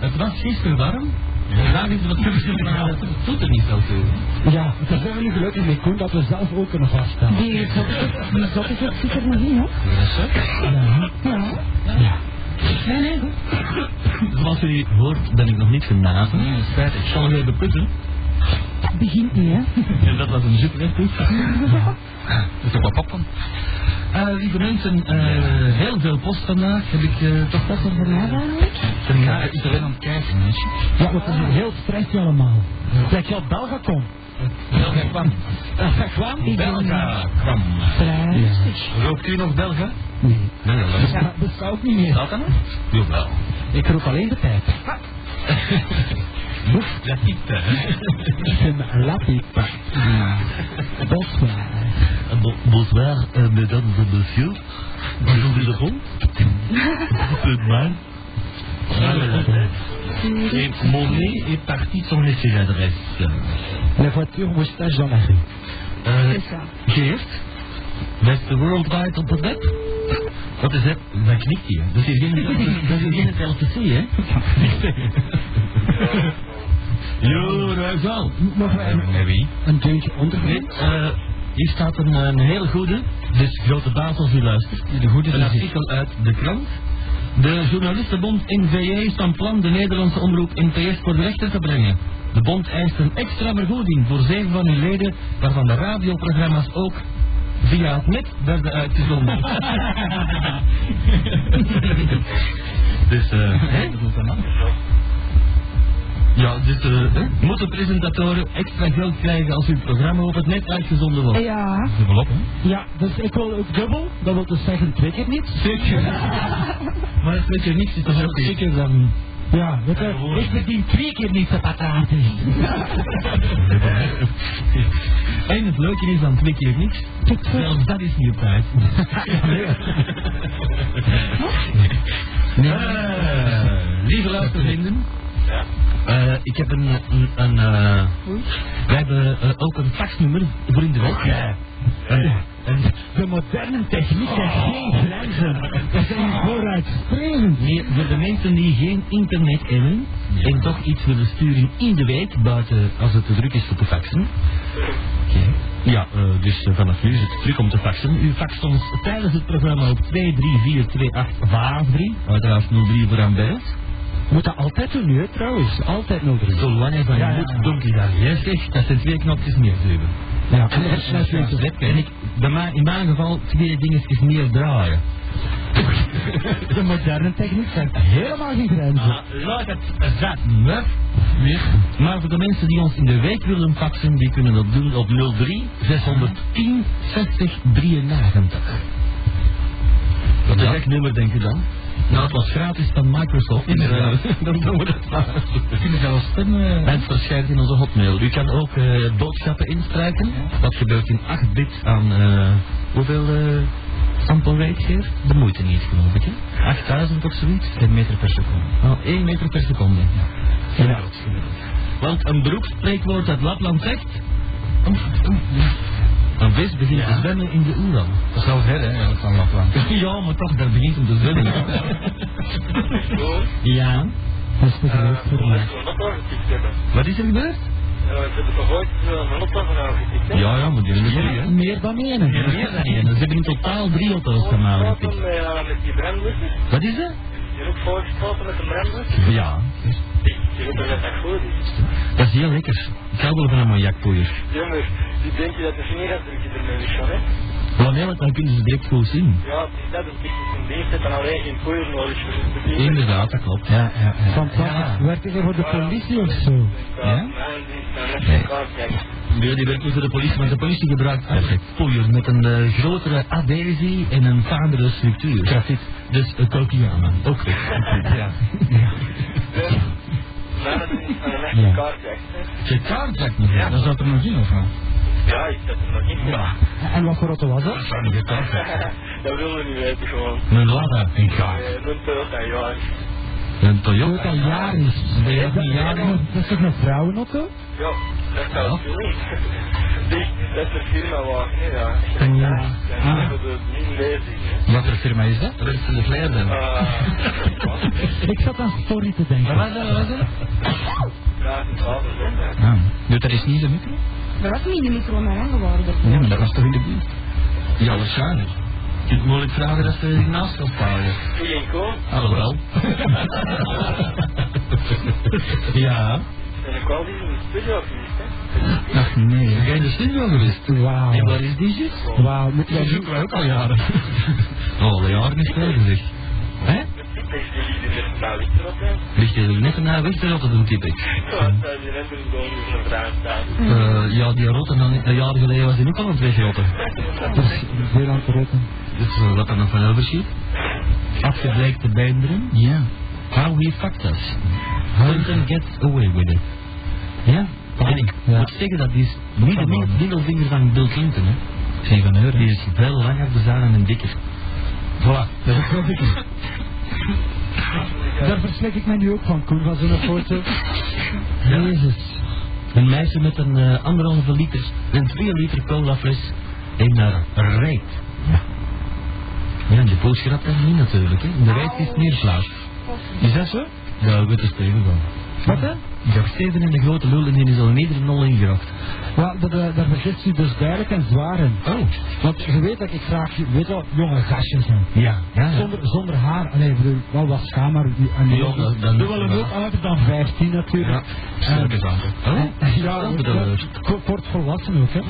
het was gisteren warm. Vandaag is het wat koeler, maar het voelt er niet zo veel. Ja, daar zijn we nu gelukkig mee, Koen, dat we zelf ook kunnen vaststaan. Die zottigheid die zottigheid zit er nog in, hè? Dat is zo. Ja. Ja. Nee, nee. Zoals u hoort ben ik nog niet genazen. Dat is feit. Ik zal weer beputten. Het begint niet, hè? En dat was een super input. Er is ook wat popcorn. Eh, lieve mensen, eh, heel veel post vandaag. Heb ik eh, toch Dat is er mij? Ja, ik ben aan het kijken. mensen. Ja, we zijn heel stressy allemaal. Zeg, ja, Belga komt. Belga kwam. Belga kwam? Belga kwam. Rustig. Rookt u nog Belga? Nee. Nee, dat is Ja, dat zou ook niet meer. dat dan? Jawel. Ik roep alleen de pijp. Dat type. Een la pipe. Bonsoir. Bonsoir, euh, mesdames et messieurs. Bonjour de rond. Peu mal. Et mon nez est parti sans laisser l'adresse. La voiture moustache dans la rue. Euh, C'est ça. Geert, beste worldwide op het web? Wat is dat? Dat knikt hier. Dat is geen, dat is geen hè? Jo, is al. Nog een, En wie? een deuntje ondergrond. eh, hier staat een, een hele goede, dus grote baas als u luistert. De goede Een artikel uit de krant. De journalistenbond NVJ is van plan de Nederlandse omroep NPS voor de rechter te brengen. De bond eist een extra vergoeding voor zeven van hun leden, waarvan de radioprogramma's ook via het net werden uitgezonden. dus, eh? Ja, dus eh, moeten presentatoren extra geld krijgen als hun programma op het net uitgezonden wordt. Ja. Dubbelop, hè? Ja, dus ik wil ook dubbel. Dat wil dus zeggen twee keer niet. Zeker. maar het weet je niks, is toch ook zeker dan... Ja, weet je, ik verdien twee keer niet de pataten. En het leuke is dan twee keer niks. Zelfs dat is niet op tijd. Nee. Eh, lieve luistervrienden. Eh, ik heb een... een, een eh, wij hebben eh, ook een faxnummer voor in de week. Ja. en, De moderne techniek heeft geen grenzen. Dat zijn vooruitstrevend. Nee, voor de mensen die geen internet hebben en toch iets willen sturen in de week, buiten als het te druk is voor te faxen. Ja, dus vanaf nu is het druk om te faxen. U faxt ons tijdens het programma op 2342853, uiteraard 03 voor aan Bert. Moet dat altijd doen nu, hè, trouwens. Altijd nog drie. Zolang hij van je Ja, ja, moet, ja. donk je daar. Jij zegt, dat zijn twee knopjes meer draaien. Ja, En dat is net zo. En ik, bij mij, in mijn geval, twee dingetjes meer draaien. De moderne techniek heeft helemaal geen grenzen. Ah, laat het zat muf. Maar voor de mensen die ons in de week willen faxen, die kunnen dat doen op 03 610 60 93. Wat is dat nummer, denk je dan? Nou, het was gratis van Microsoft. Inderdaad. dan doen we dat maar. We kunnen zelfs stemmen. En het verschijnt in onze hotmail. U kan ook eh, boodschappen instrijken. Dat gebeurt in 8 bit aan eh, hoeveel uh, sample rate geeft? De moeite niet, geloof ik. Hè? 8000 of zoiets? 1 meter per seconde. Oh, 1 meter per seconde. Ja. Ja. Want een beroepsspreekwoord uit Lapland zegt... Een vis begint te zwemmen in de Oeran. Dat is wel ver, hè, van Lapland. ja, maar toch, daar begint hem te zwemmen. ja. Dat is te groot voor mij. Wat is er gebeurd? We hebben toch ooit een auto van? Ja, ja, maar die hebben er hè? Meer dan één. Ja, meer dan één. Ze hebben in totaal drie auto's gemaakt. eh, met die brandblusser. Wat is dat? Je hebt ook foto's geschoten met een brandblusser. Ja. Je weet dat dat echt goed is. Dat is heel lekker. Ik hou wel van een majakpoeier. Jongens, die denken dat de vingerafdrukje ermee is, hè? Wanneer, want dan kunnen ze direct goed zien. Ja, het is dat, een beetje een dienst heeft dan alleen geen poeier nodig voor het bedienen. Inderdaad, dat klopt. Ja, ja, ja. Van Ja. werkt je voor de politie of zo? Ja? Nee. een. Nee, die werkt niet voor de politie, want de politie gebruikt eigenlijk poeier met een eh, grotere adhesie en een vaandere structuur. Grafiet. Dus een Kokiana. Ook goed. Ja. Mijn dienst dan een echt Ja. een kaart kijken, hè? Je kaartjak nog. Ja. Dat zat er nog in, of wat? Ja, ik zet er nog in. Ja. En wat voor auto was dat? Dat zou niet gekaart dat willen we niet weten, gewoon. Een Lada. Een kaart. Eh, Een Toyota, ja. Een Toyota Toyota. Yaris. Dat een Yaris? dat is toch een vrouwenauto? Ja, dat zou Ja. het doen. Die, beste firma waar, ja. Ja. Ik Ah. de min lezing, hè. Wat voor firma is dat? Resten de Vleerden. Ah, Ik zat aan story te denken. Wat was dat? Wat was dat? hè. Ah, doet dat is niet de micro? Dat was niet de micro naar geworden. Ja, maar dat was toch in de buurt? Ja, waarschijnlijk. Je kunt moeilijk vragen dat ze naast kan sparen. Alhoewel. ja. En ik wel die in de studio geweest, hè. Ach nee. Ben jij in de studio geweest? Wauw. En waar is die juist? Wauw, Die nu... zoeken wij ook al jaren. Oh, al jaren niet geleden zeg. Hè? Is lichter op, hè? Ligt je er net naar weg te rotten doen, typ ik. Ja, dat is die net een staan. Eh, ja, die rotten dan een jaar geleden was hij ook al aan het wegrotten. Dat is veel aan te rotten. Dus wat er nog van overschiet? Afgebleekte beenderen. Ja. How he fucked us. Clinton gets away with it. Ja? En ik Ja. moet zeggen dat die is niet de middelvinger van Bill Clinton, hè. Geen van Euren. Die is veel langer bezaad en dikker. Voilà. Dat geloof ik niet. Daar verslik ik mij nu ook van, Koen, van zo'n foto. Jezus. Een meisje met een eh, anderhalve liter, een twee liter colafles in haar reet. Ja. Ja, de poos grapt dat niet natuurlijk, hè. In de reet is meer plaats. Is dat zo? Ja, weet is tegen van. Wat hè? Steven in de grote lul en die is al in ieder nul ingeracht. Wel, dat, eh, daar vergist u dus duidelijk en zwaar in. Oh. Want je weet dat ik graag, je weet wel, jonge gastjes zijn. Ja, ja. ja. Zonder, zonder haar, alleen bedoel, wel wat schaam, maar die- en die Ja, dat- dat- wel een ook ouder dan 15 natuurlijk. Ja, sterke zaken. Oh, ja, dat ook, bedoel eh, ik. ko- kort volwassen ook, hè.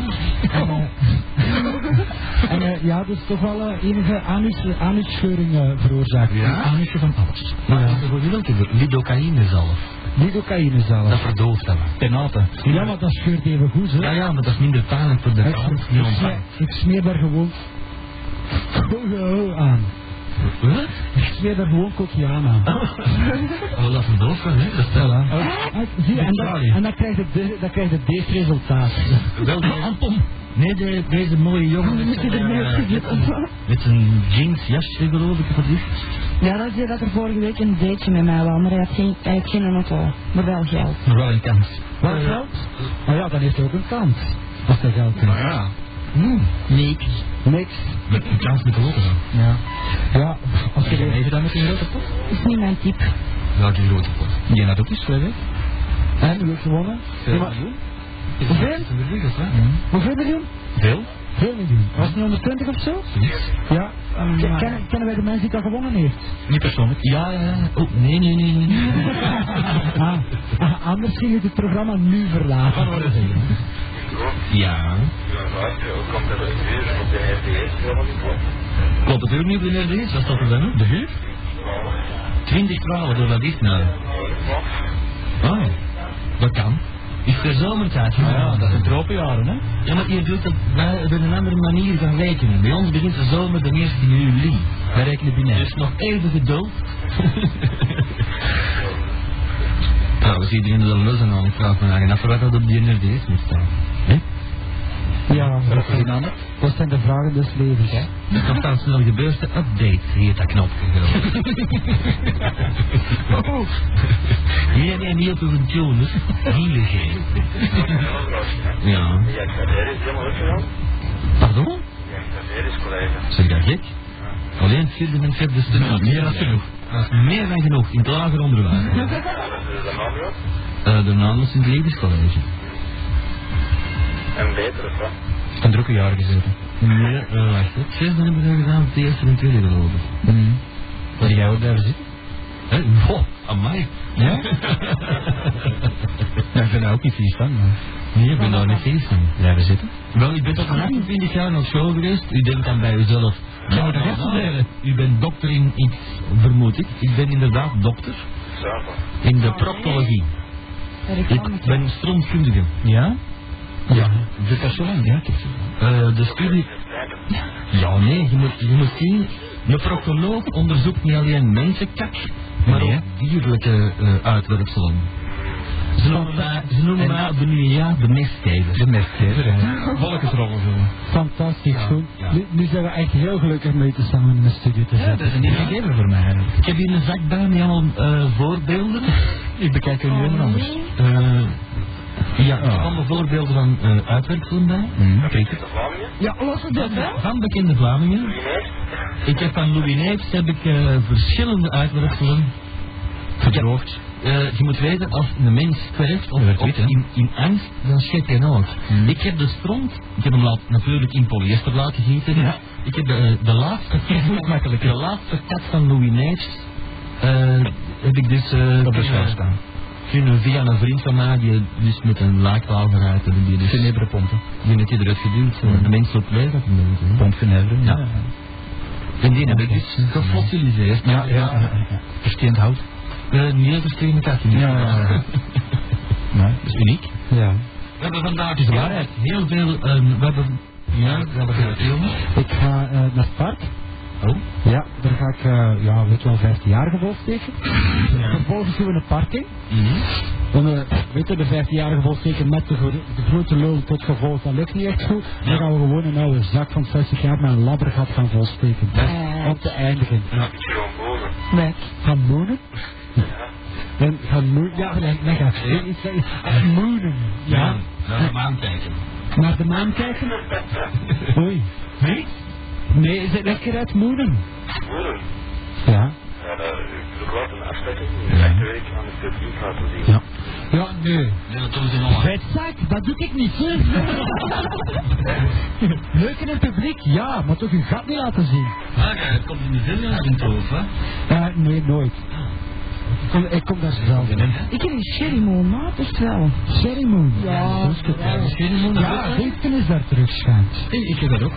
En, eh, en eh, ja, dus toch wel eh, enige anus, anusscheuring eh, veroorzaakt. Ja? Een Anusje van alles. Maar dat is welke? Lidocaïne zelf. Lidocaïne zelf. Dat verdooft dat. Penate. Ja, maar dat scheurt even goed, hè. Ja, ja, maar dat is minder pijnlijk voor de kant. ik, smeer, ik smeer daar gewoon aan. Wat? Ik smeer daar gewoon cocaïne aan. Oh, dat verdooft wel, hè. Dat is wel, hè. Ah, en, dan, en dan krijg je, de, dan krijg je deze resultaat. Wel, de Anton. Nee, de, deze mooie jongen met eh, mee op met zijn jeans jasje, geloof ik, is Ja, dat is dat er vorige week een dateje met mij was, maar hij had geen, hij had geen auto, maar wel geld. Maar wel een kans. Wat geld? Oh ja, dan heeft hij ook een kans. Als hij geld heeft. Maar ja. Hmm. Niks. Niks. Met een kans met de loten dan. Ja. Ja, als je Even dan met een grote pot? Dat is niet mijn type. Welke grote pot? Die had ook eens geweest. En, u heeft gewonnen. Ja, Hoeveel? Een miljoen, of wat? Hoeveel miljoen? Veel? Veel miljoen. Was het 120 of zo? Niks. Ja. Ken- Kennen, kennen wij de mensen die dat gewonnen heeft? Niet persoonlijk. Ja, ja, ja. Oh, nee, nee, nee, nee. ah, ah, anders ging het het programma nu verlaten. Ja. Ja, ook komt dat het op de RDS helemaal niet klopt. Klopt het uur nu op de RDS? Wat staat er dan? De huur? 20 kwalen door dat is nou. Oh, dat kan. Is er zomertijd? Ah, ja, dat zijn tropenjaren, hè? Ja, maar je doet dat wij hebben een andere manier van rekenen. Bij ons begint de zomer de 1 juli. Wij rekenen binair. Dus nog even geduld. Trouwens, iedereen de lus en al. Ik vraag me af wat dat op die NRD's moet staan. Ja, dan? Wat zijn de vragen des levens, hè? Dus nog staan snel gebeurd, update, heet dat knopje geloof ik. Nee, nee, niet op uw tune, heiligheid. Ja. Ja, is helemaal uitgegaan. Pardon? Ja, is collega. Zeg dat gek? Alleen het vierde en het vijfde stuk. meer dan genoeg. Dat is meer dan genoeg, in het lager onderwijs. De? Eh de naam is in het levenscollege. En beter of wat? En er ook een jaar gezeten. Nee, eh, wacht. Het zesde hebben we gedaan, het eerste en tweede geloof ik. Mm. Wil jij ook blijven zitten? Hé, oh, amai. Ja? ja, ik ben daar ook niet vies van, maar... Nee, ik ben daar niet feest van. Blijven zitten? Wel, ik ben mijn 28 jaar nog school geweest. U denkt dan bij uzelf. Ja, Ja, dat is nou, het. u bent dokter in iets, vermoed ik. Ik ben inderdaad dokter in de proctologie. Ik ben stroomkundige. Ja? Ja. De persoon, ja. Eh, de studie... Ja, nee, je moet, je moet zien... Een proctoloog onderzoekt niet alleen mensenkak, maar Nee, ook dierlijke eh, uitwerpselen. Ze noemen mij, ze noemen En- mij de nieuwe jaar de mestgever. De mestgever, hè. Volkensrollen zo. Fantastisch, Ja, goed. ja. Nu, nu zijn we echt heel gelukkig mee te samen in de studio te Ja, zitten. dat is een nieuw gegeven voor mij. Ik heb hier een zak bij met allemaal eh, voorbeelden. Ik bekijk er nu helemaal anders. Ja, er komen voorbeelden van uh, uitwerkfilm bij. Mhm. Kijk, De Vlamingen, Ja, los het op, hè? van bekende Vlamingen. Linees, Ik heb van Louis Neefs heb ik eh, verschillende uitwerpselen Verdroogd. Eh, je moet weten, als een mens sterft of, dat of weet je. in, in angst, dan shit je nooit. Hmm. Ik heb de stront, ik heb hem laat, natuurlijk in polyester laten gieten. Ja. Ik heb de, de laatste makkelijk, de laatste kat van Louis Neefs, eh, heb ik dus eh, Op de staan. Kunnen via een vriend van mij, die dus met een laakwaal eruit en die dus, Genebere pompen. die heeft hij eruit geduwd. Hmm. De mens loopt leeg dat doet, hè. Pomp Genebere. Ja. En die heb ik dus gefossiliseerd. Ja, ja, ja. ja. Versteend hout. Eh, niet verschillende katten. Ja, ja, ja. Nee, dat is uniek. Ja. We hebben vandaag waarheid. heel veel, ehm, we hebben, ja, we hebben veel films. Ik ga eh, naar het park. Oh. Ja, daar ga ik, eh, ja, weet je wel, 15 jaar volsteken. Vervolgens doen we een parking. Mhm. Dan, eh, weet je, de 15-jarige volsteken met de, gro- de grote lul tot gevolg, dat lukt niet echt goed. Dan gaan we gewoon een oude zak van 60 jaar met een labbergat gaan volsteken. Eh. Om te eindigen. Ja. gewoon wonen. Weg. Gaan moenen? En gaan moenen, ja, nee, nee, moenen. Ja, Naar de maan kijken. naar de maan kijken. Oei. Nee? Nee, is het lekker uit moenen? Wonen. Ja. Ja, dat ik wil laten afstekken. Ja. Week aan het publiek laten zien. Ja. Ja, nee. Nee, dat doen ze nog. Vetzak, dat doe ik niet. Leuk in het publiek, ja, maar toch uw gat niet laten zien. Ah, ja, het komt in de film in het hoofd, hè? Eh, nee, nooit. Ik kom, ik kom daar zelf in. Ik heb een sherry moon, maar het is wel. Sherry Moon. Ja. Ja, de Sherry Moon, dat Ja, ook, hè? Dinsken is daar terug, schijnt. Ik heb dat ook.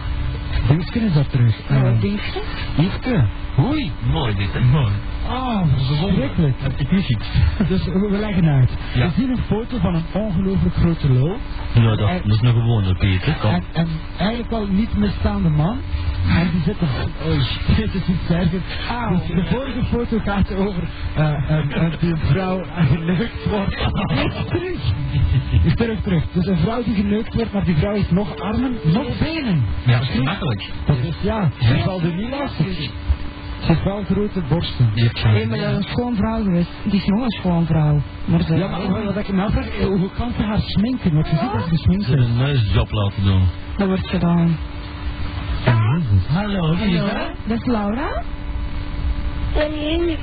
Dinsken is daar terug. Uh, denk je? Yveske. Oei. Mooi dit, hè? Mooi. Oh, verschrikkelijk. Dat is niet iets. Dus we leggen uit. Ja. We zien een foto van een ongelooflijk grote lul. Ja, dat, dat is een gewone Peter. Kom. En, en eigenlijk wel niet misstaande man. En die zit er... Oh, shit, het is iets erger. Dus de vorige foto gaat over eh een, een, die een vrouw geneukt wordt. Terug. Is terug, terug. Dus een vrouw die geneukt wordt, maar die vrouw heeft nog armen, nog benen. Ja, dat is gemakkelijk. Dat is, ja, ze zal er niet lastig. Ze heeft wel grote borsten. Hé, maar dat is een schoon vrouw geweest. Die is nog een schoon vrouw. Maar ze... Ja, maar wat ik me afvraag, eh, hoe kan ze haar sminken? Want je ziet dat ze gesminkt Ze een neusjob laten doen. Dat wordt gedaan. Hallo, wie is dat? dat is Laura. Mijn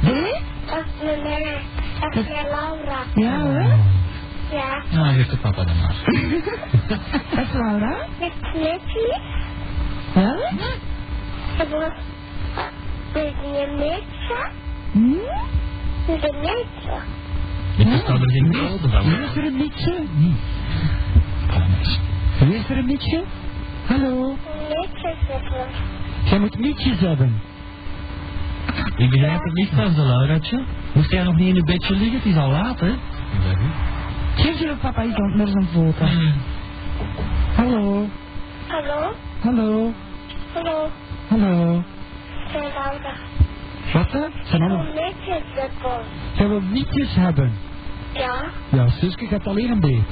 Hé? Dat is mijn mama. Dat is mijn Laura. Ja hoor. Ja. Nou, heeft de papa dan maar. Dat is Laura. Met knetje. Ja? Dat was met een netje. Hm? Met een netje. Ik versta er geen woorden van. Wie is er een mietje? Wie is er een mietje? Hallo? Netje zitten. Jij moet mietjes hebben. Ik begrijp het niet van ze, Lauraatje. Moest jij nog niet in je bedje liggen? Het is al laat, hè? Geef je papa eens dan naar zijn foto. Hallo? Hallo? Hallo? Hallo? Hallo? Mijn Laura. Wat hè? Zijn allemaal... Een netje zitten. Jij wil mietjes hebben. Ja. Ja, Suske, je hebt alleen een beet.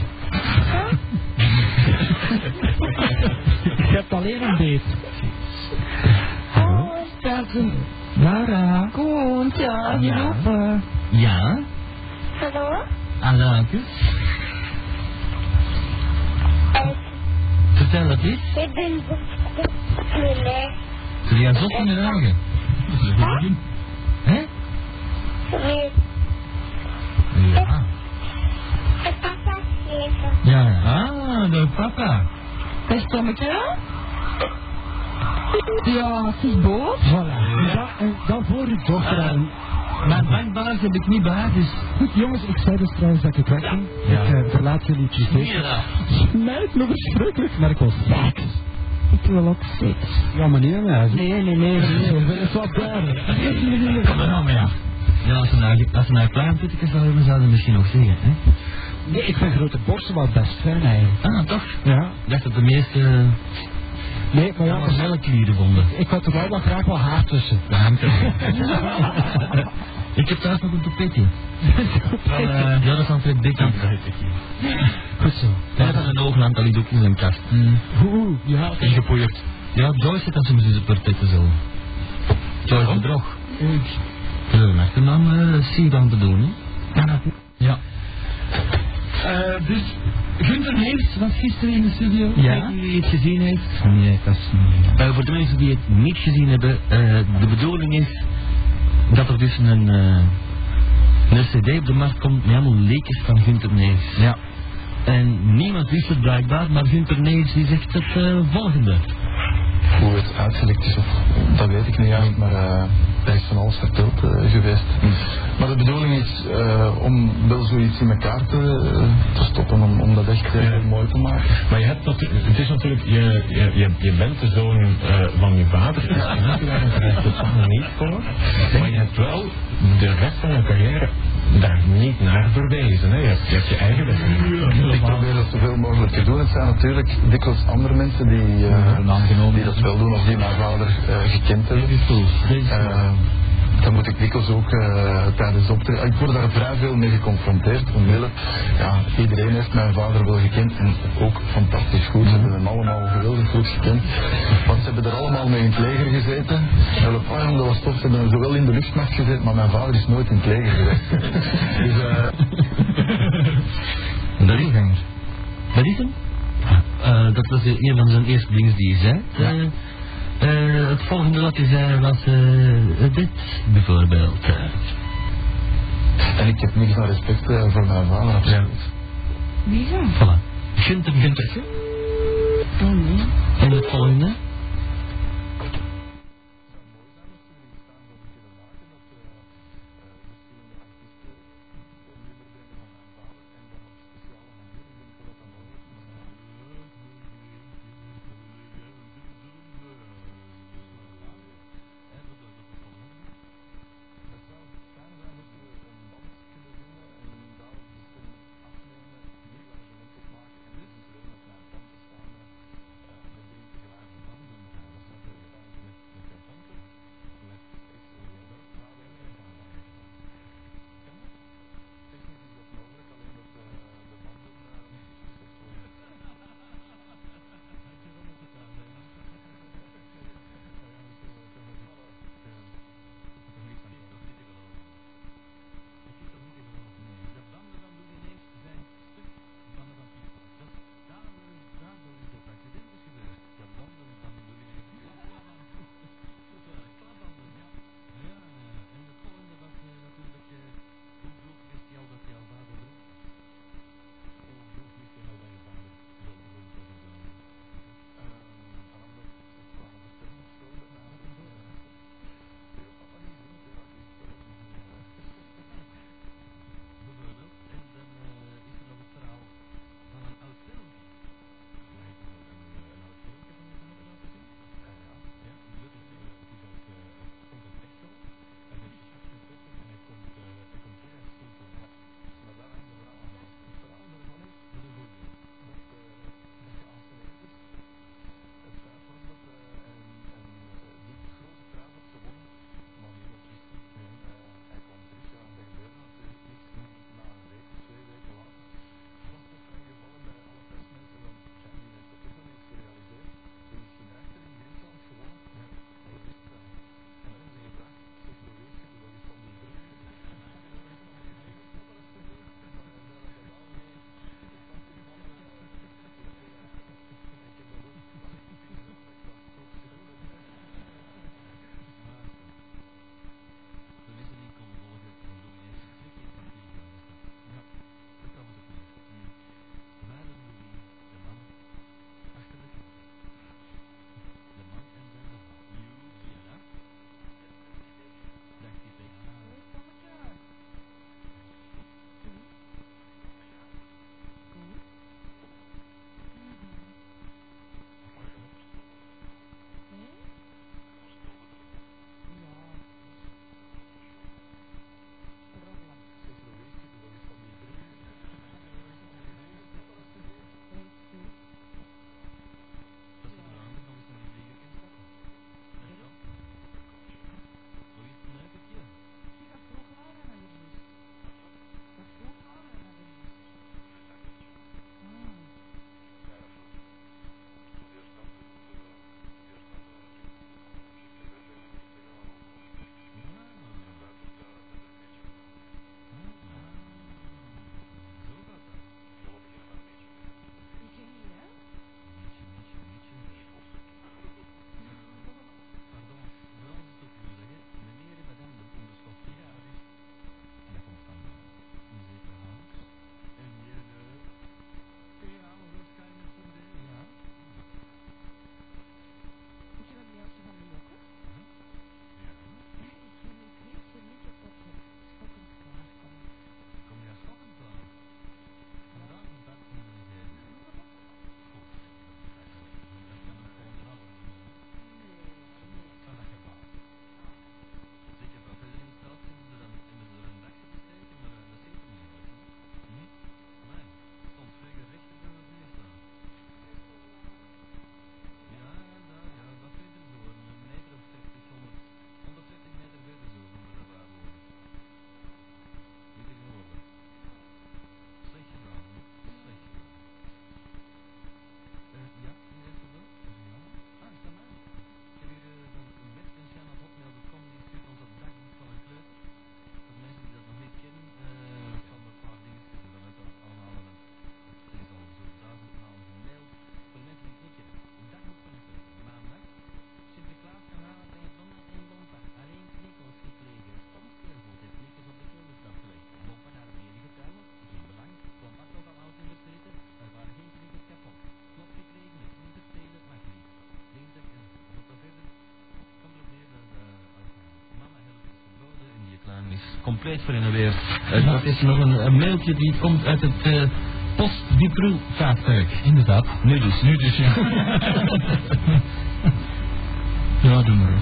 Je hebt alleen een beet. Oh, Lara. Koen, ja, die Ja. roepen. Ja? hallo? Alaatje? En Vertel het eens. ik ben meneer. Jij zot in de dagen? Hè? Met Ja. het papa. Ja. Ah, de papa. Dat is Tommetje. Ja, ze is boos. Voilà. En dan, en dan voor uw dochter aan. Mijn bankbaas heb ik niet bij, dus... Goed jongens, ik zei dus trouwens dat ik weg ging. Ja. Ik eh, verlaat jullie privé. Mira. Smijt me verschrikkelijk, maar ik wil seks. Ik wil ook seks. Ja, maar niet aan mij. Nee, nee, nee. Ik wil het wel daar. Kom maar nou, maar ja. Ja, als ze nou, als ze nou klein pittekes zouden zouden misschien nog zeggen, hè? Nee, ik vind grote borsten wel best fijn eigenlijk. Ah, toch? Ja. Ik dacht dat de meeste... Nee, maar Ja, ja, maar melkklieren vonden. ik had er wel wel graag wel haar tussen. Er. Ik heb thuis nog een toepetje. Van, eh, ja, dat is van Fred Dickens. Goed zo. Dat is een ooglamp, dat ligt ook in zijn kast. Oeh, ja. Ingepoeierd. Ja, Joyce zit als ze met zijn portretten zo. Joyce bedrog. We hebben achternaam uh, Sidan te doen, hè? Ja. Eh, dus, Gunther Neefs was gisteren in de studio. Ja. Ik wie het gezien heeft. Nee, dat is niet... Eh, voor de mensen die het niet gezien hebben, eh, de bedoeling is dat er dus een, eh, een cd op de markt komt met allemaal leekjes van Gunther Neefs. Ja. En niemand wist het blijkbaar, maar Gunther Neefs die zegt het eh, volgende. Hoe het uitgelekt is, of, dat weet ik niet eigenlijk, maar eh is van alles verteld eh, geweest. Maar de bedoeling is eh, om wel zoiets in elkaar te, te stoppen, om, om dat echt eh, mooi te maken. Maar je hebt natu- het is natuurlijk, je, je, je, je bent de zoon van je vader, een recht van niet komen, maar je hebt wel de rest van je carrière daar niet naar verwezen. Hè? Je, hebt, je hebt je eigen weg. Ik probeer dat zoveel mogelijk te doen. Het zijn natuurlijk dikwijls andere mensen die, aangenomen. die dat wel doen of die mijn vader eh, gekend hebben. Dan moet ik dikwijls ook eh, tijdens optreden. Ik word daar vrij veel mee geconfronteerd. Omwille, ja, iedereen heeft mijn vader wel gekend en ook fantastisch goed. Ze hebben hem allemaal geweldig goed gekend. Want ze hebben er allemaal mee in het leger gezeten. En Le Pen, dat was tof, ze hebben zowel in de luchtmacht gezeten, maar mijn vader is nooit in het leger geweest. dus eh, Dat is, dat is hem. Eh, dat was een van zijn eerste dingen die hij zei. Eh, eh, het volgende wat hij zei was eh, dit bijvoorbeeld. en ik heb niks van respect eh, voor mijn vader. absoluut. Wie zo? Voilà. Gunther Gunther. Oh nee. En het volgende? Compleet voor weer. Eh, dat is nog een, een mailtje die komt uit het eh post vaartuig. Inderdaad. Nu dus. Nu dus, ja. ja, doe maar.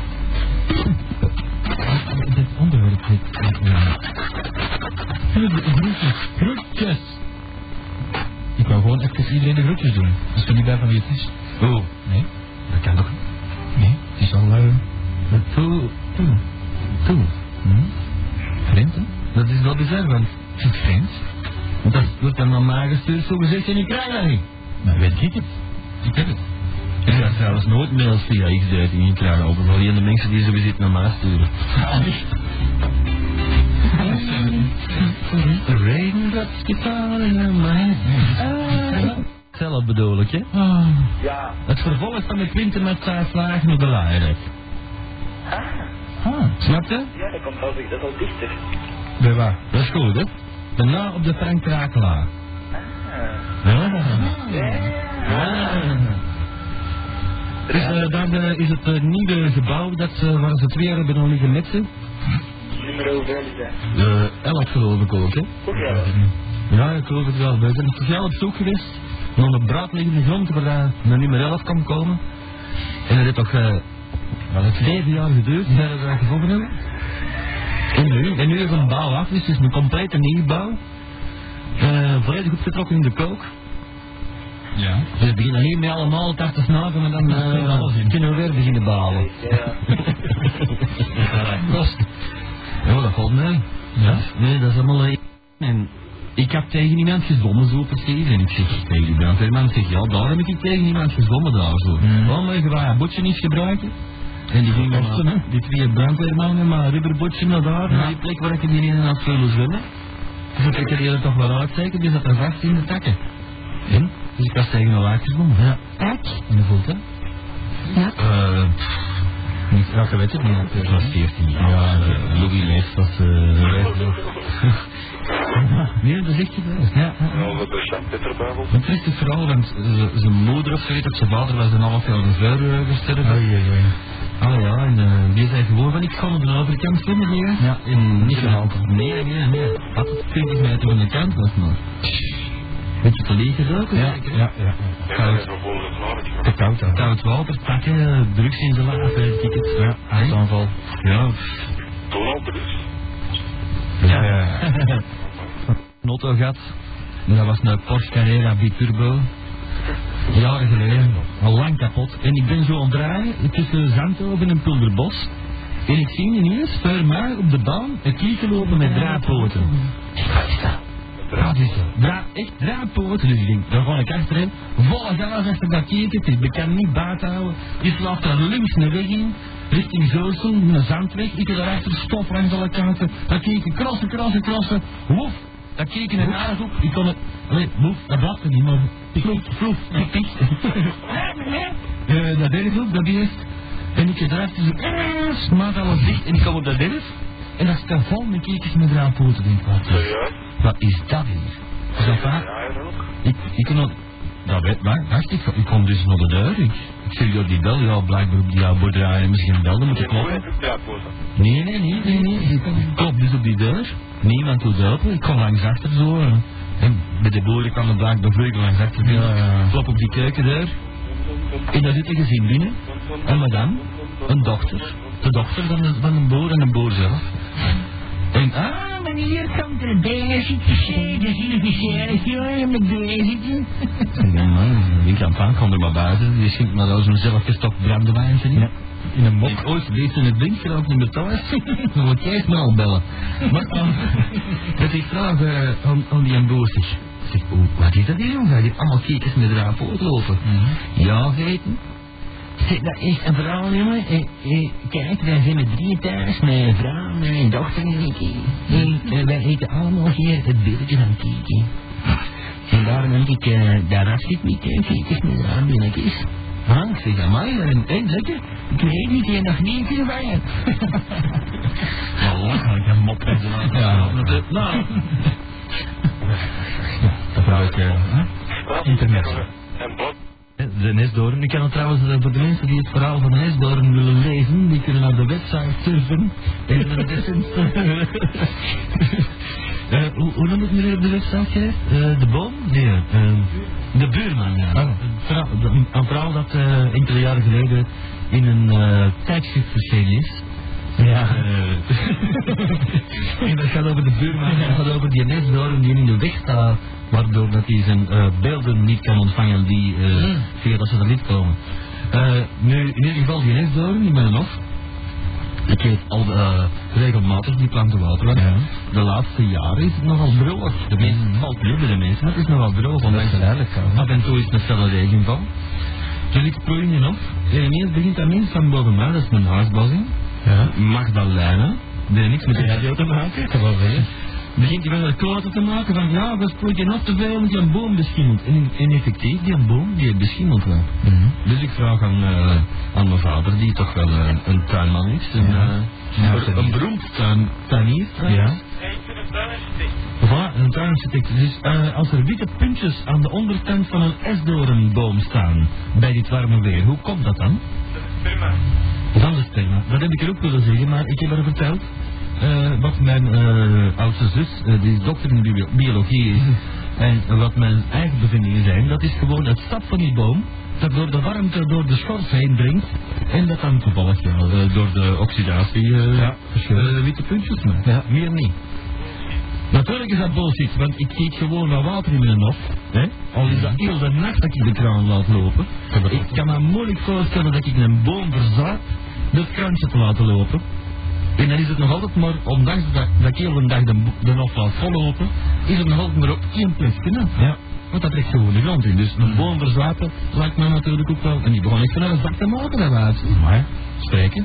Dit onderwerp dit. Ja. Groetjes. Groetjes. Ik wou gewoon even iedereen de groetjes doen. Dat is toch niet bij van wie het is? Oh, Nee? dat kan toch? Nee? Het is al... eh Toe, toe, toe. hm? Vreemd, hè? Dat is wel bizar, want Is het vreemd? dat wordt dan naar mij gestuurd, zo gezegd, en ik krijg dat niet. Maar weet ik het? Ik heb het. Ik ga trouwens nooit mails via X-dating krijgen, ook wel alleen de mensen die zo zitten naar mij sturen. Raindrops keep falling on my head. Zelf bedoel ik, hè? Ah. Ja. Het vervolg van de Quinten met zijn vlagen op de. Ah. Snap je? Ja, dat komt al, dat is al dichter. Bij waar? Dat is goed, hè? Daarna op de Frank Krakelaar. Ja. Ja. Dus eh, daar eh, is het eh, nieuwe gebouw dat, waar ze twee hebben nog liggen met ze. Nummer hoeveel is dat? Eh, elk geloof ik ook, hè? Goed ja. Ja, ik geloof het wel. We zijn speciaal op zoek geweest naar een braadliggende grond waar een nummer 11 kan komen. En dat heeft toch wel het zeven jaar geduurd voordat we dat gevonden hebben. En nu, en nu is een bouw af, dus het is een complete nieuwbouw. Eh volledig opgetrokken in de kook. Ja. Dus we beginnen hiermee allemaal te snaken en dan eh, alles in. kunnen we weer beginnen bouwen. Ja. Kost. Ja, dat valt mee. Ja? Nee, dat is allemaal... eh, En ik heb tegen iemand gezwommen zo precies. En ik zeg tegen die brandweerman, ik zeg, ja, daar heb ik tegen iemand gezwommen daar zo. Waarom mag je waar botje niet gebruiken? En die ging Kosten, hè? die twee brandweermannen maar een rubberbotje naar daar, naar die plek waar ik die in had willen zwemmen. Dus ik er toch wel uit, zeker, die zat er vast in de takken. En? Dus ik was tegen een laag gezwommen. Ja. Kijk. En hoe voelt dat? Ja. Eh, niet, ja, ik weet het niet. Het was 14 jaar. Ja, uh, Louis Lees was... eh nee, dat is echt geweest. Ja. Over de Sint-Pieterbuibel. Een triestig verhaal, want zijn moeder of zoiets, of zijn vader was een half jaar een vuur uh, gestorven. Ah ja, en uh, die zei gewoon van ik ga naar de overkant zwemmen hier. Ja. En niet gehaald. Nee, nee, nee. Had het 20 meter van de kant was maar. Beetje te gedoken. Ja, ja, ja. Koud. Te koud, hè? Koud water pakken, drugs in zijn laaf, eh, tickets. Ja, hartaanval. Ja, Toen al dus. Ja, ja, auto gehad. Dat was een Porsche Carrera Biturbo. Jaren geleden. Al lang kapot. En ik ben zo aan het draaien tussen Zandhoven en Pulderbos. En ik zie ineens voor mij op de baan een kieken lopen met draadpoten. Wat is dat? Wat is dat? Dra echt draadpoten. Dus ik denk, daar ga ik achterin. Volle gas achter dat kieken. Ik kan niet buiten houden. Die slaat er links een weg in. Richting Zoosel, een zandweg. Ik heb daarachter stof langs alle kanten. Dat kieken crossen, crossen, crossen. Woef. Dat keken en aardig op. Ik kon het... Nee, woef, dat blafte niet, maar... Vloef, vloef, tik, tik. Dat derde ook, dat eerst. En ik draafde zo... eh, Smaat alles dicht. En ik kom op dat derde. En dat staat vol met met draadpoten. Denk ik, wat, is dat hier? Is dat waar? Ik, ik kon. Dat weet maar, wacht, ik, ik kom dus naar de deur. Ik, ik zeg door die bel, ja, blijkbaar op die jouw boerderij hebben ze geen bel, dan moet ik Hoe kloppen. Nee, nee, nee, nee, nee. Ik klop dus op die deur. Niemand doet open. Ik kom langs achter zo. En bij de boeren kan het blijkbaar vleugel langs achter. Ja, ja. Klop op die keukendeur. En daar zit een gezin binnen. Een madame. Een dochter. De dochter van, de, van een boer en een boer zelf. En, ah, meneer, komt er bij zitten. Is hier gezellig, jongen, met zitten. Ja, ik kan van, kom er maar buiten. Je schenkt maar zo'n zelfgestopt brandewijn, zeg Ja. In een mok. ik ooit lees in het ding ook niet meer thuis. Dan moet jij me al bellen. Maar uh, dat ik vraag uh, aan, aan die boer zeg. zeg oh, wat is dat hier jongen? Die allemaal kiekers met eraan lopen. Ja, geten. Dat is een vrouw, jongen. Kijk, wij zijn met drie thuis. Mijn vrouw, mijn dochter en ik. En eh, wij eten allemaal hier het billetje van Kiki. En daarom denk ik, eh, daar was ik niet, eh, kiekers met eraan binnetjes. Ah, ik zeg, amai, en, en lekker. Ik weet niet, je nog niet in van je. Oh, ik heb mop en zo. Ja. Nou, Dat heb ik... eh, hè? Internet. En bot. De Nesdoorn. Ik kan het trouwens eh, voor de mensen die het verhaal van de Nesdoorn willen lezen, die kunnen naar de website surfen. En de. Eh, hoe, hoe noemt het meneer op de website? Eh, de boom? Nee, de buurman. Ja. Een, vrouw, een- een vrouw dat enkele jaren geleden in een tijdschrift verschenen is. Ja. En dat gaat over de buurman, en dat gaat over die Nesdoorn die in de weg staat, waardoor dat hij zijn eh, beelden niet kan ontvangen die eh via dat satelliet komen. Eh, nu, in ieder geval die Nesdoorn, die ben nog. Ik geef al regelmatig die planten water, want Ja. de laatste jaren is het nogal droog. De meeste valt nu bij de mensen, maar het is nogal droog. Dat is duidelijk, ja. Af en toe is het een felle regenval. Dus ik proei nu op. En ineens begint dat mens van boven mij, dat is mijn huisbazzing. Ja. Magdalena, die heeft niks met de radio te maken. Je? Begint hij met een kloten te maken van ja, we sproeien nog te veel, want die boom beschimmelt. En, en effectief, die boom die beschimmelt wel. Mhm. Dus ik vraag aan, eh, aan mijn vader, die toch wel eh, een tuinman is, een, Ja. eh, Ja, een, een beroemd tuin, tuinier trouwens. Ja. Voilà, een tuinarchitect. Dus als er witte puntjes aan de onderkant van een esdoornboom staan bij dit warme weer, hoe komt dat dan? Dat is prima. Van de sperma. Dat heb ik er ook willen zeggen, maar ik heb haar verteld. Eh, wat mijn eh, oudste zus, eh, die is dokter in bio- biologie is. En wat mijn eigen bevindingen zijn, dat is gewoon het sap van die boom. Dat door de warmte door de schors heen dringt. En dat dan toevallig ja, door de oxidatie Ja, witte puntjes maakt. Ja. Meer niet. Natuurlijk is dat bullshit, want ik giet gewoon wat water in mijn hof. Hè? Al is dat heel de nacht dat ik de kraan laat lopen. Ik kan me moeilijk voorstellen dat ik een boom verzaad dat krantje te laten lopen. En dan is het nog altijd maar, ondanks dat, dat ik heel de dag de, de hof laat vollopen, is het nog altijd maar op één plekje. Ja. Want dat trekt gewoon de grond in. Dus een boom verzaten lijkt me natuurlijk ook wel. En die begon ik vanuit een zak te maken, dat was. Maar, Spreken.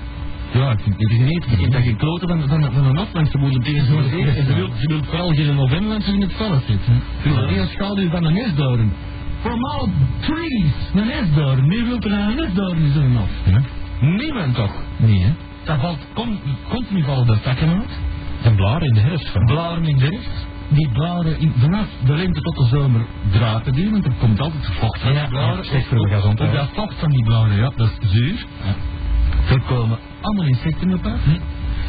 Ja, ik vind het is niet. Ik vind dat geen kloten van, van, van een te moeten tegen zo'n zee. En ze wil, ze wil vooral geen november in het veld zitten. Ze wil alleen een schaduw van een nesdoorn. From all trees, een nesdoorn. Nu wil er een nesdoorn in hof. ja. Niemand toch? Nee, hè? Dat valt con, continu vallen de takken uit. En blaren in de herfst van. Blaren in de herfst. Die blaren in, vanaf de lente tot de zomer drapen die, want er komt altijd vocht van Ja, die blaren. ja, de gezondheid. Op dat vocht van die blaren, ja, dat is zuur. Er komen allemaal insecten op af.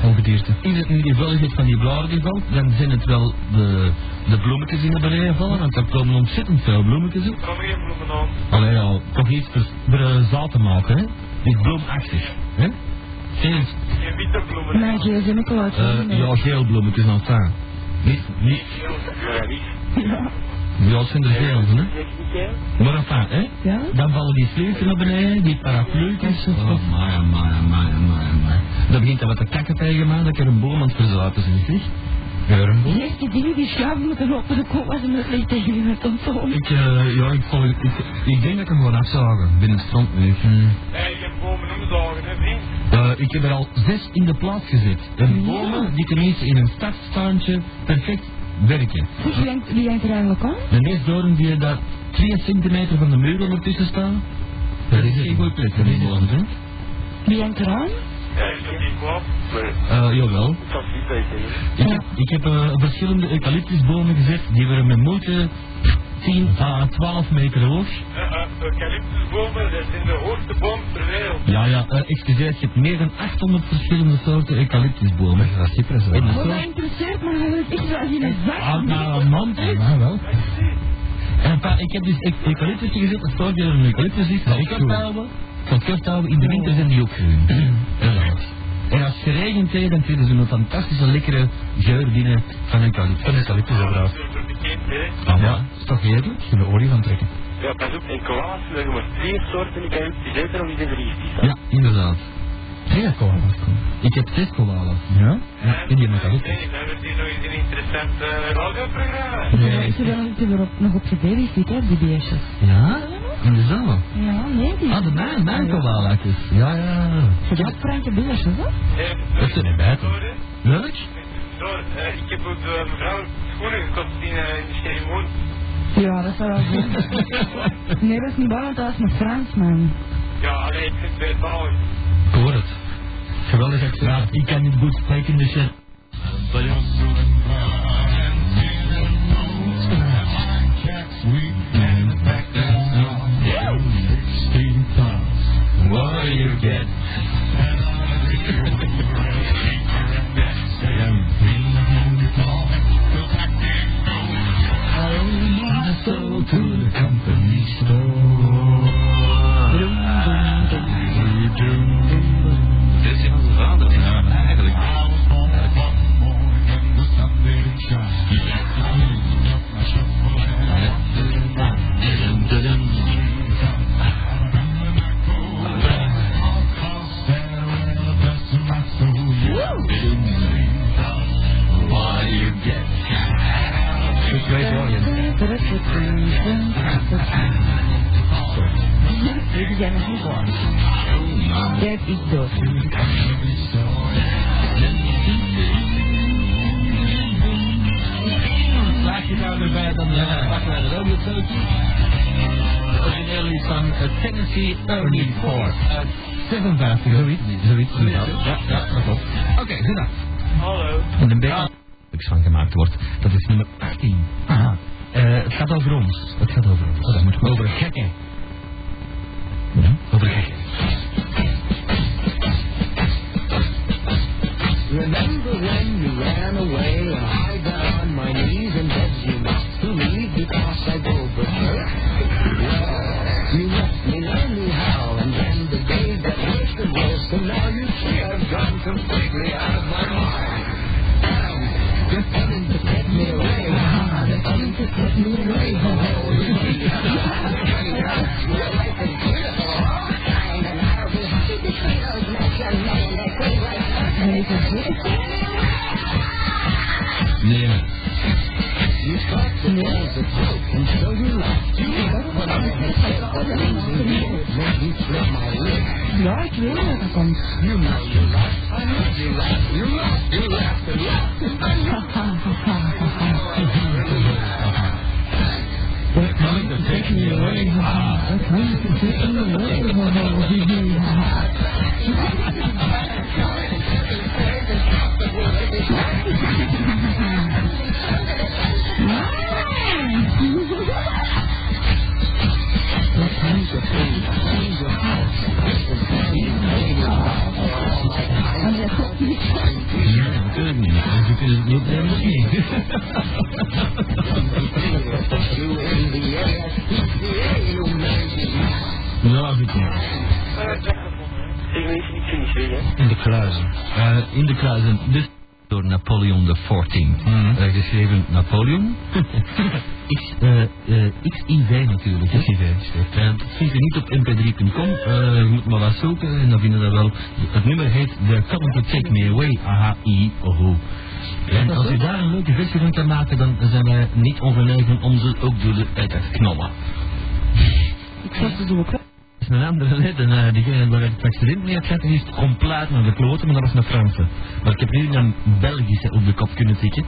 Ongedierte. In het in die vulligheid van die blaren die valt, dan zijn het wel de, de bloemetjes die naar beneden vallen, want er komen ontzettend veel bloemetjes op. Kom geen bloemen aan. Alleen al, toch iets voor, voor eh, zaad te maken, hè? Dit is bloemachtig, hè? Geen, Geen witte bloemen. Mijn gsm ik al uit. eh, ja, geel bloemetjes aan staan. Niet, niet, Ja, niet. ja, het zijn er veel, hè? Maar enfin, hè? Ja? Dan vallen die vleugels naar beneden, die parapluutjes. Oh, my, my, my, my, my. Dan begint dat wat te kakken tegen mij, dat ik er een boom aan het verzaten ben, zeg. Geurenboom. Die eerste dingen die schuiven moeten op de kop als ze met licht tegen je telefoon. Ik, eh, ja, ik, volg, ik, ik denk dat ik hem gewoon afzagen binnen het strandmuur. Hey, geen bomen omzagen, hè, vriend. Eh, ik heb er al zes in de plaats gezet. En bomen die tenminste in een stadstaantje perfect werken. Zeg, wie hangt- Wie hangt er eigenlijk aan? De neusdoorn die daar twee centimeter van de muur ondertussen staan, dat is geen goede plek bomen, hè? Wie hangt er aan? Ja, is dat niet kwaad? Nee. Eh, jawel. Dat is dat. Ik heb, ik heb eh, verschillende eucalyptusbomen gezet, die waren met moeite 10 à 12 meter hoog. Eucalyptusbomen, dat zijn de hoogste boom ter wereld. Ja, ja, eh, excuseer, je hebt meer dan 800 verschillende soorten eucalyptusbomen. Dat is Cyprus, hè? En Wat zo... mij interesseert, maar hij weet echt wel geen zak. Ah, nou, man. Ja, wel. En pa, ik heb dus e- eucalyptus gezet, het voordeel van een eucalyptus is, dat ik kort houden, kan kort houden, in de winter zijn die ook groen. Helaas. En als het geregend heeft, dan krijgen ze een fantastische lekkere geur binnen van eucalyptus. Van eucalyptus, inderdaad. Hè? Ah, ja, is toch heerlijk? Je de olie van trekken. Ja, pas op, in Klaas hebben we maar twee soorten eten om die te vergiftigen. Ja, inderdaad. Ja, kom maar. Ik heb zes koalen. Ja? Ja, en die met eucalyptus. Nee, dan wordt hier nog eens een interessant eh, radioprogramma. Ja, ze zijn ze er op, nog op gebabysit, hè, die beestjes. Ja? In de zomer? Ja, nee, die... Ah, de mijn, mijn koalaatjes. Ja, ja. Ze zijn Franke beestjes, hè? Eh, Dat is niet buiten. Welk? Door, eh, ik heb ook de mevrouw schoenen gekocht in, in de ceremonie. Ja, dat zou wel zijn. Nee, dat is niet waar, want dat is een Fransman. Ja, alleen ik vind het weer bouwen. Ik hoor het. Geweldig accent. Ja, ik kan niet goed spreken, dus more you get. To the company Dit zijn nog niet. Jij hebt iets dood. Laat je daar weer bij, dan pakken wij is van Tennessee Early uit 56, zoiets. Zoiets, inderdaad. Ja, ja, dat klopt. Oké, zit Hallo. En een beetje van gemaakt wordt. Dat is nummer 18. Aha. Eh, het gaat over ons. Het gaat over ons. Oh, dat moet. Over gekken. Ja, over gekken. Remember when you ran away weet dat dat komt. You know you laughed. I heard you laugh. You laughed. You laughed and laughed. And They're coming to take me away. They're coming to take me away. Kunt het niet Nou, ik niet. Ik weet niet? In de kluizen. Eh, in de kluizen. Dus Napoleon XIV. Mhm. Eh, geschreven Napoleon. X, eh, eh, XIV natuurlijk. XIV. Uh, dat vind je niet op mp3.com. Eh, je moet maar wat zoeken en dan vinden we dat wel. Het nummer heet The Coming to Take Me Away. AHI. Oho. En als u daar een leuke versie van kan maken, dan zijn wij niet ongenegen om ze ook door de tijd te knallen. Ik zag ze zo is een andere lid en uh, diegene waar ik het accident mee heb gehad, die is compleet naar de kloten, maar dat was een Franse. Maar ik heb nu een Belgische op de kop kunnen tikken.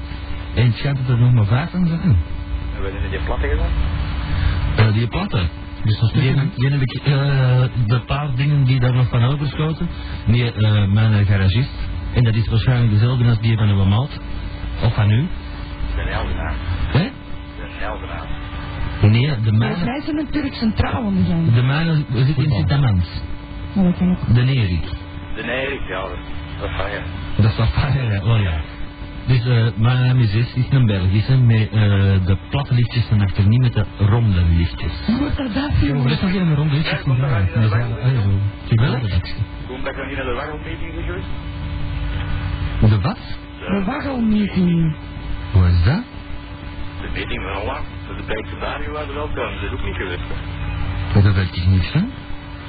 En het schijnt dat er nog maar vijf aan zijn. En we hebben die platte gedaan. Uh, die platte. Dus dat is Die, die heb ik, uh, de paar dingen die daar nog van overschoten. Nee, uh, mijn garagist. En dat is waarschijnlijk dezelfde als die van uw maat. Of van u. De Heldenaar. Hè? De Heldenaar. Nee, de mijne, mij zijn Turks centraal om zijn. de mijne zit in Sint-Amans. Dat kan ook. De Nerik. De Nerik, ja, dat dat is ja. Dat is wel fijn, ja. Oh ja. Dus uh, mijn naam is Is, is een Belgische met uh, de platte lichtjes van achter, niet met de ronde lichtjes. Hoe wordt dat dat, jongen? dat is nog geen ronde lichtjes. Ja, komt dat Dat is wel- redactie. Toen ben ik nog niet naar de waggelmeeting geweest. De wat? De waggelmeeting. Hoe is dat? De meeting van Holland. Dat de Bijkse Dario waren welkom. Dat is ook niet geweest. hè. Maar Dat weet ik niet van.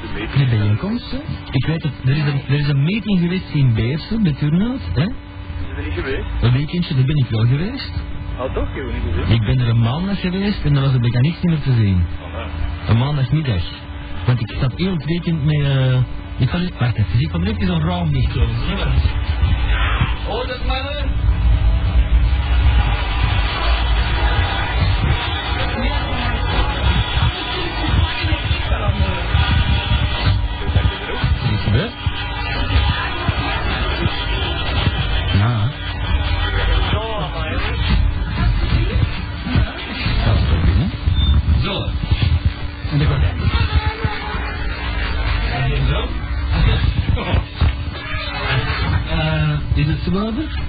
De meeting. De bijeenkomst, hè? Ik weet het, er is een, er is een meeting geweest in Beersen, bij Turnhout, hè? Is er niet geweest? Een weekendje, daar ben ik wel geweest. Oh, toch? We niet gezien? Ik ben er een maandag geweest en daar was de mechanist niet meer te zien. Oh, nee. Een maandagmiddag. Want ik zat heel het weekend met... eh ik niet... Wacht even, ik kom even zo'n raam dicht doen. Oh, dat mannen! Zwaarder?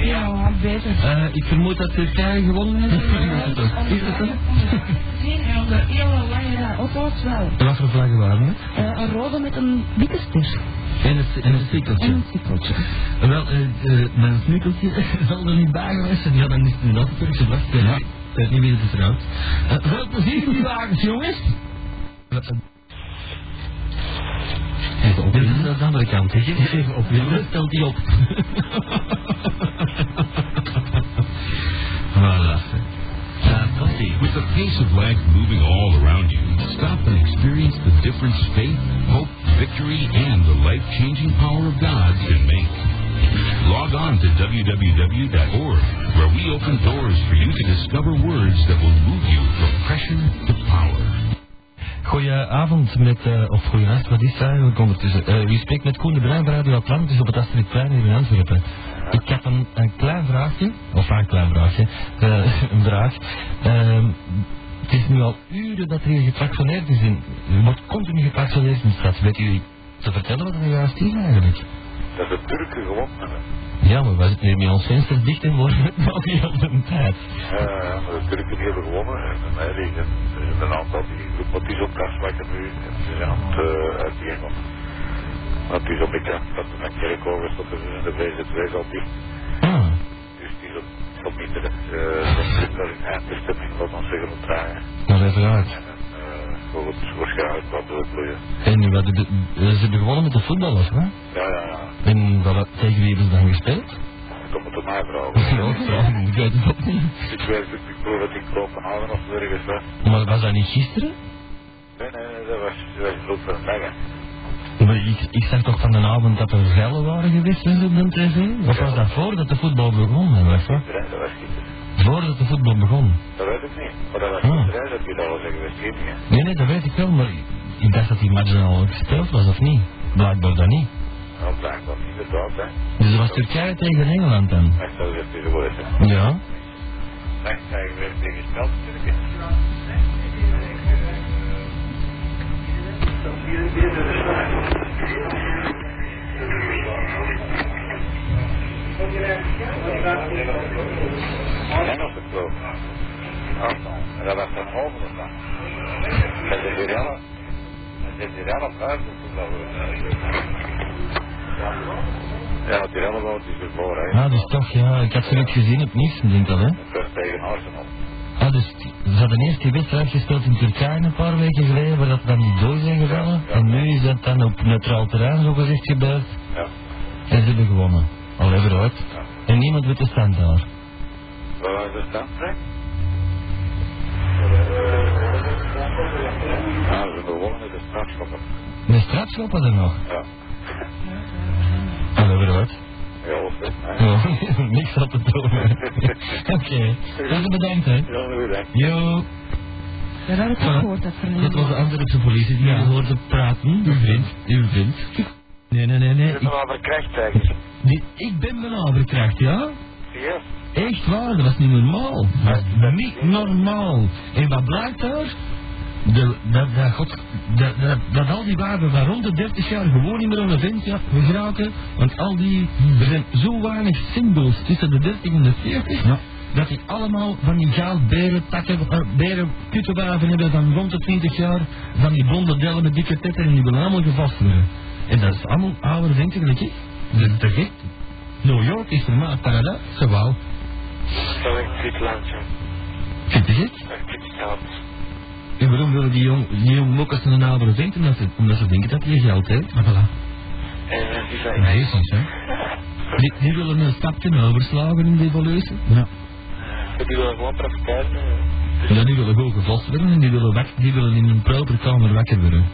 Ja, beter. Eh, ik vermoed dat Turkije gewonnen heeft. Is dat zo? De auto's wel. Wat voor vlaggen waren het? Eh, een rode met een witte ster. En het, en sikkeltje. En een sikkeltje. Wel, eh, eh, mijn smikkeltje zal er niet bij geweest zijn. Ja, dan is het inderdaad een Turkse vlag. Ik weet niet- ik weet niet wie het is trouwens. Eh, veel plezier in die wagens, jongens. Even Dit is aan de andere kant? Even opwinden. Stelt die op. voilà. With the pace of life moving all around you, stop and experience the difference faith, hope, victory, and the life-changing power of God can make. Log on to www.org, where we open doors for you to discover words that will move you from pressure to power. Goedenavond met, eh, of goedenavond, wat is het eigenlijk ondertussen? Eh u spreekt met Koen de Bruin van Radio Atlantis op het Astridplein hier in Antwerpen. Ik heb een, een klein vraagje, of een klein vraagje, eh, een vraag. Ehm, het is nu al uren dat er hier getractioneerd is in, er wordt continu getractioneerd in de stad. Weet u te vertellen wat er juist is eigenlijk? Dat de Turken gewonnen hebben. Ja, maar wij zitten hier met ons vensters dicht en worden het nog niet op de tijd. Ja, maar de Turken hebben gewonnen. En bij mij liggen er is een aantal die groep wat die zo'n kastwakken nu. En ze zijn aan het uh, uitgeven. Want het is op de kant dat er een kerk over is, dat er in de VZ2 zal dicht. Ah, Dus die is op, is op minder. Uh, dat is een eindbestemming, wat dan zeggen, op maar even uit. Uh, voor het waarschijnlijk wat doodbloeien. En wat, de, ze hebben gewonnen met de voetballers, hè? Ja, ja, ja. En wat, tegen wie hebben ze dan gespeeld? Dat moet er mij vragen. Ja, ik weet het ook niet. Ik weet het, ik proef het in Kopenhagen of ergens weg. Maar was dat niet gisteren? Nee, nee, nee, dat was, dat was bloed van een dag. Maar ik, ik zag toch van de avond dat er rellen waren geweest zo op de tv? Of was dat voordat de voetbal begon? hè, hè? Nee, dat was gisteren. Voordat de voetbal begon? Dat weet ik niet. Maar dat was Ah. dat je dat al zeggen, niet. Nee, nee, dat weet ik wel, maar ik dacht dat die match al gespeeld was, of niet? Blijkbaar dan niet. Nou, blijkbaar niet, inderdaad, hè. Dus het was Turkije tegen Engeland dan? Ik zou het even worden, hè. Ja. Nee, ik werd spel natuurlijk. Ploeg. Arsenal. En dat was van Holmen dan. En de Virella. En de Virella buiten Ja, Virella woont is ervoor, hè. Ah, dus toch, ja, ik had zoiets gezien op nieuws, denk ik al, hè? Het werd tegen Arsenal. Ah, dus ze hadden eerst die wedstrijd gespeeld in Turkije een paar weken geleden, waar dat dan niet door zijn gevallen. En nu is dat dan op neutraal terrein, zo gezegd, gebeurd. Ja. En ze hebben gewonnen. Al even uit. En niemand weet de stand daar. Waar stand, Frank? Ja, ze begonnen met de strafschoppen. De strafschoppen er nog. Ja. Al even uit. Ja, of. Ja, niks op te doen. Oké. Okay. bedankt, hè. Ja, bedankt. Yo. Ja, dat heb ik gehoord, dat. Dat was de Antwerpse politie die ja. hoorde praten. Uw vriend. Uw vriend. Nee, nee, nee, nee. Je bent al verkracht, eigenlijk. Die, ik ben benaderkracht, ja? Ja. Echt waar, dat was niet normaal. Dat was niet normaal. En wat blijkt daar? De, dat, dat, God, dat, dat, dat al die wagen van rond de 30 jaar gewoon niet meer aan de vent ja, geraken. Want al die, er zijn zo weinig symbols tussen de 30 en de 40. Ja. Dat die allemaal van die goudberen, takken, uh, beren, kuttenwaven hebben van rond de 20 jaar. Van die blonde dellen met dikke tetten en die willen allemaal gevast worden. En dat is allemaal oude venten gelijk ik. Dat is te gek. New York is voor mij een paradijs. Is landje. Vind je gek? Een fit geld. En waarom willen die jong, die jong mokkers een oudere vent? Omdat ze, omdat ze denken dat hij geld heeft. Ah, voilà. En die zijn... Nee, is niet zo. Die, die willen een stapje overslagen in de evolutie. Ja. Die willen gewoon profiteren. En dan die willen gewoon gevast worden en die willen, wak, die willen in een proper kamer wakker worden.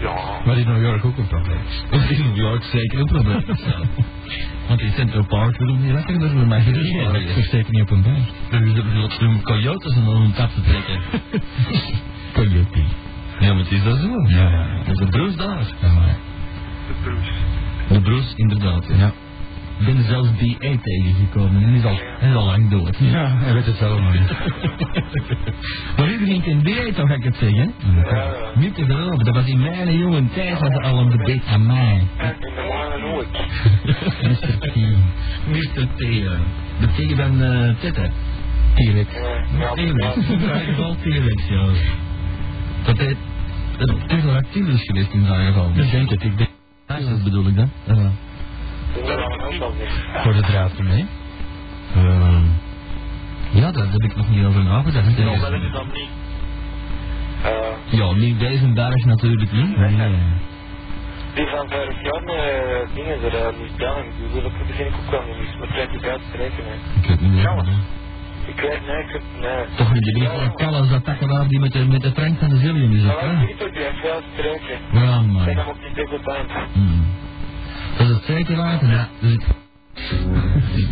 Ja. Maar in New York ook een probleem. Is in New York zeker een probleem. Ja. Want in Central Park willen die wakker worden, maar je dus Ja, ik versteek niet op een berg. Dus er willen een coyotes en dan een tap te trekken. Coyote. Ja, maar het is dat zo. Ja, ja. Dat is de broers daar. Ja, maar. De Bruce. De broers, inderdaad. Ja. Ben zelfs BA tegengekomen en die is al, is al lang dood. Ja, hij weet het zelf nog niet. Maar iedereen kent BA toch, ga ik het zeggen? Ja. Niet te geloven, dat was in mijn jonge tijd, was het al een debate aan mij. En in de maanden nooit. Mr. T. Mr. T. De T van eh Tette. T-Rex. Ja, T-Rex. In geval T-Rex, ja. Dat hij een pterodactyl is geweest in zijn geval. Ik denk het, ik denk Ja, dat bedoel ik dan. Ja. Voor de draad ermee. Ehm, ja, daar heb ik nog niet over nagedacht. Nou, wel is dan niet. Eh, Ja, niet deze berg natuurlijk niet. Nee. die van vorig jaar met dingen er uh, niet bellen. Die wil ik begin ik ook wel niet. Maar trek ik uit te rekenen. Ik weet niet meer. Ja, wat. Ik weet nee, ik nee. Toch niet de liefde Callas dat takkelaar die met de, met de Frank van de Zillion is, Maar hè? niet dat die heeft streken. Ja, En man. dan op die. Hmm. Dat is het zeker ja. Dus.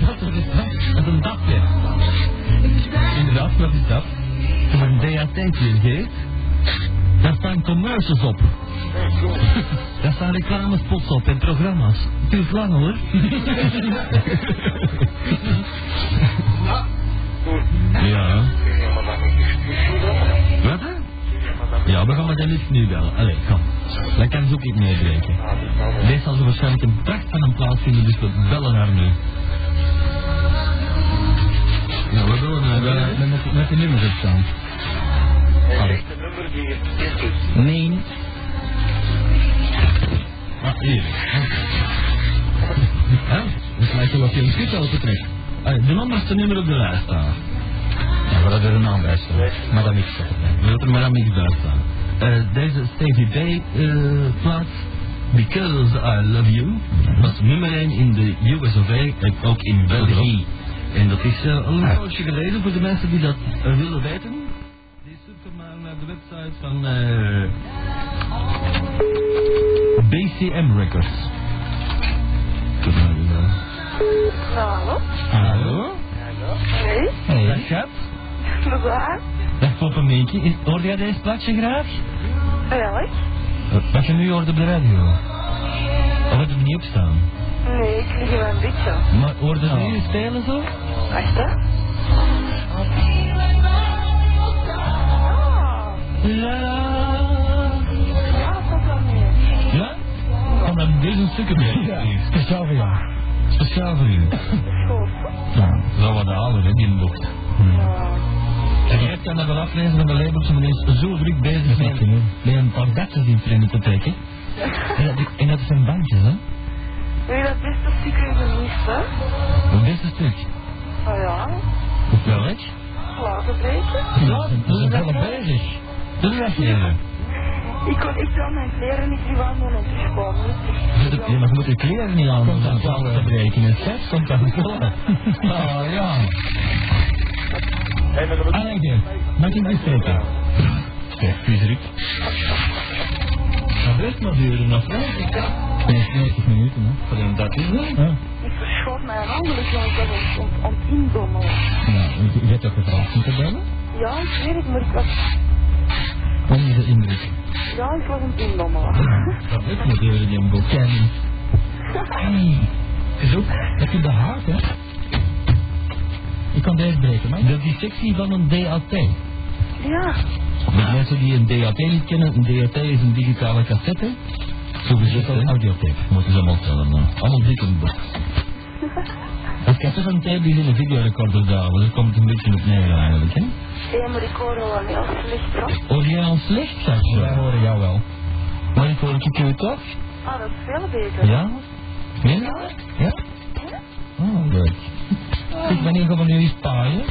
Dat wat is dat? Dat is een dapje. Inderdaad, wat is dat? Als een DHT-tje geeft, daar staan commercials op. Daar staan reclamespots op en programma's. Het duurt lang hoor. ja. Wat? Ja, we gaan met de lift nu bellen. Allee, kom. Dat kan ze ook niet meebreken. Deze zal ze waarschijnlijk een pracht van een plaats vinden, dus we bellen haar nu. Ja, we bellen haar. Met, Bellen. met, met de nummers op staan. Nummer is dus. Nee. Ah, hier. Ja, dat lijkt wel of je een kutel. Allee, De nummerste nummer op de lijst staan. Ja, we hadden er een naam bij staan. Maar dat niks zeggen. We hebben er maar aan niks bij staan. Eh, deze Stevie B eh, plaats, Because I Love You, was nummer 1 in de US of A en ook in België. En dat is eh, een poosje geleden voor de mensen die dat willen weten. Die zoeken maar naar de website van eh, BCM Records. Hallo? Hallo? Nee? Hey. Dag schat. Dag poppenmeentje. Is- Hoorde jij deze plaatje graag? Welk? Wat je nu hoort op de radio. Of had het niet op staan? Nee, ik lig in mijn bedje. Maar hoorde je nu spelen zo? Wacht, hè? Ja. Ja, dat wel. Ja? Kom dan deze stukken mee. Ja, speciaal voor jou. Speciaal voor u. Goed. Ja. Zo wat ouder, hè, die bocht. Ja. En jij kan dat wel aflezen van de labels, maar die is zo druk bezig Dat is met, een paar datjes in vreemde te trekken. En dat, en dat zijn bandjes, hè? Wil je dat beste stuk even hè? Het beste stuk. Oh ja. Welk? Laten breken. Ja, we zijn wel bezig. Dat jij. Ik kon echt wel mijn kleren niet terug aan doen en terugkomen. Het- Ja, maar je moet je kleren niet aan om dat plaat te breken. En seks komt dan voor. Oh ja. Allee, maak je niet steken. Kijk, viezerik. Dat blijft maar duren nog, hè? 90 minuten, hè. Voor een dat is. Ja. Ik verschoot mijn handen, dus ik was aan het indommelen. Je hebt toch gevraagd om te bellen? Ja, ik weet het, maar ik was, je de indruk. ja, ik was aan het indommelen. Dat blijft maar duren, die boek. Kenny. Hey. Is ook, dat je de haak, hè? Ik kan deze breken, maar. Dat is die sectie van een DAT. Ja. De mensen die een DAT niet kennen, een DAT is een digitale cassette. Zo gezegd, een audiotape. Moeten ze allemaal tellen. nou. Allemaal dik in het boek. Een cassette en tape die is in een videorecorder daar, dus daar komt het een beetje op neer eigenlijk, hè? Ja, maar ik hoor wel heel slecht, hoor. Hoor jij ons slecht, zeg Wij horen jou wel. Maar ik hoor het je toch? Ah, dat is veel beter. Ja? Je dat? Ja? Oh, leuk. Zeg, wanneer gaan we nu eens paaien?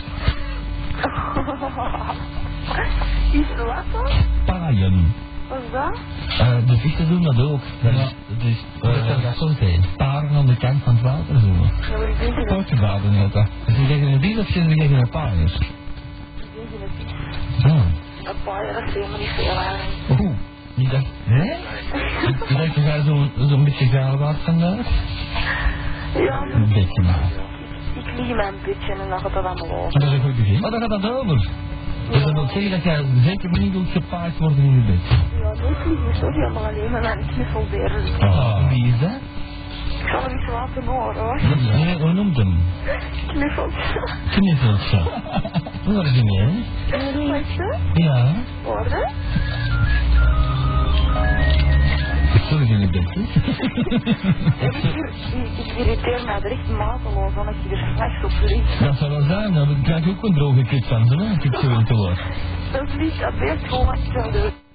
Is er wat dan? Paaien. Wat is dat? Eh, de vissen doen dat ook. Dat is, dat is, uh, dat zo zijn. Paren aan de kant van het water zo. Ja, maar ik denk dat. Ze zeggen een dier of ze zeggen een ik denk dat het is. Oh. Een paar jaar, dat is helemaal niet veel eigenlijk. Oeh. Je dacht, hè? Je dacht, je gaat zo'n zo'n beetje geilwaard vandaag? Ja, Een beetje maar. Bedje en dan gaat dat allemaal over. Dat is een goed begin. Maar dan gaat dat over. Dus dat wil zeggen dat jij zeker niet wilt gepaaid worden in je bed. Ja, lig niet zo helemaal alleen met mijn knuffelbeer. Ah. Wie is dat? Ik zal hem iets laten horen, hoor. Nee, hoe noemt hem? Knuffeltje. Knuffeltje. Hoor je niet, hè? Knuffeltje? Ja. Hoor je? Sorry, geen best. Ik, ik irriteer mij er echt mateloos aan als je er s'nachts op ligt. Dat zou wel zijn, dan krijg je ook een droge kut van, zo, als ik zo in te. Dat is lief, dat beest gewoon wat ik zou doen.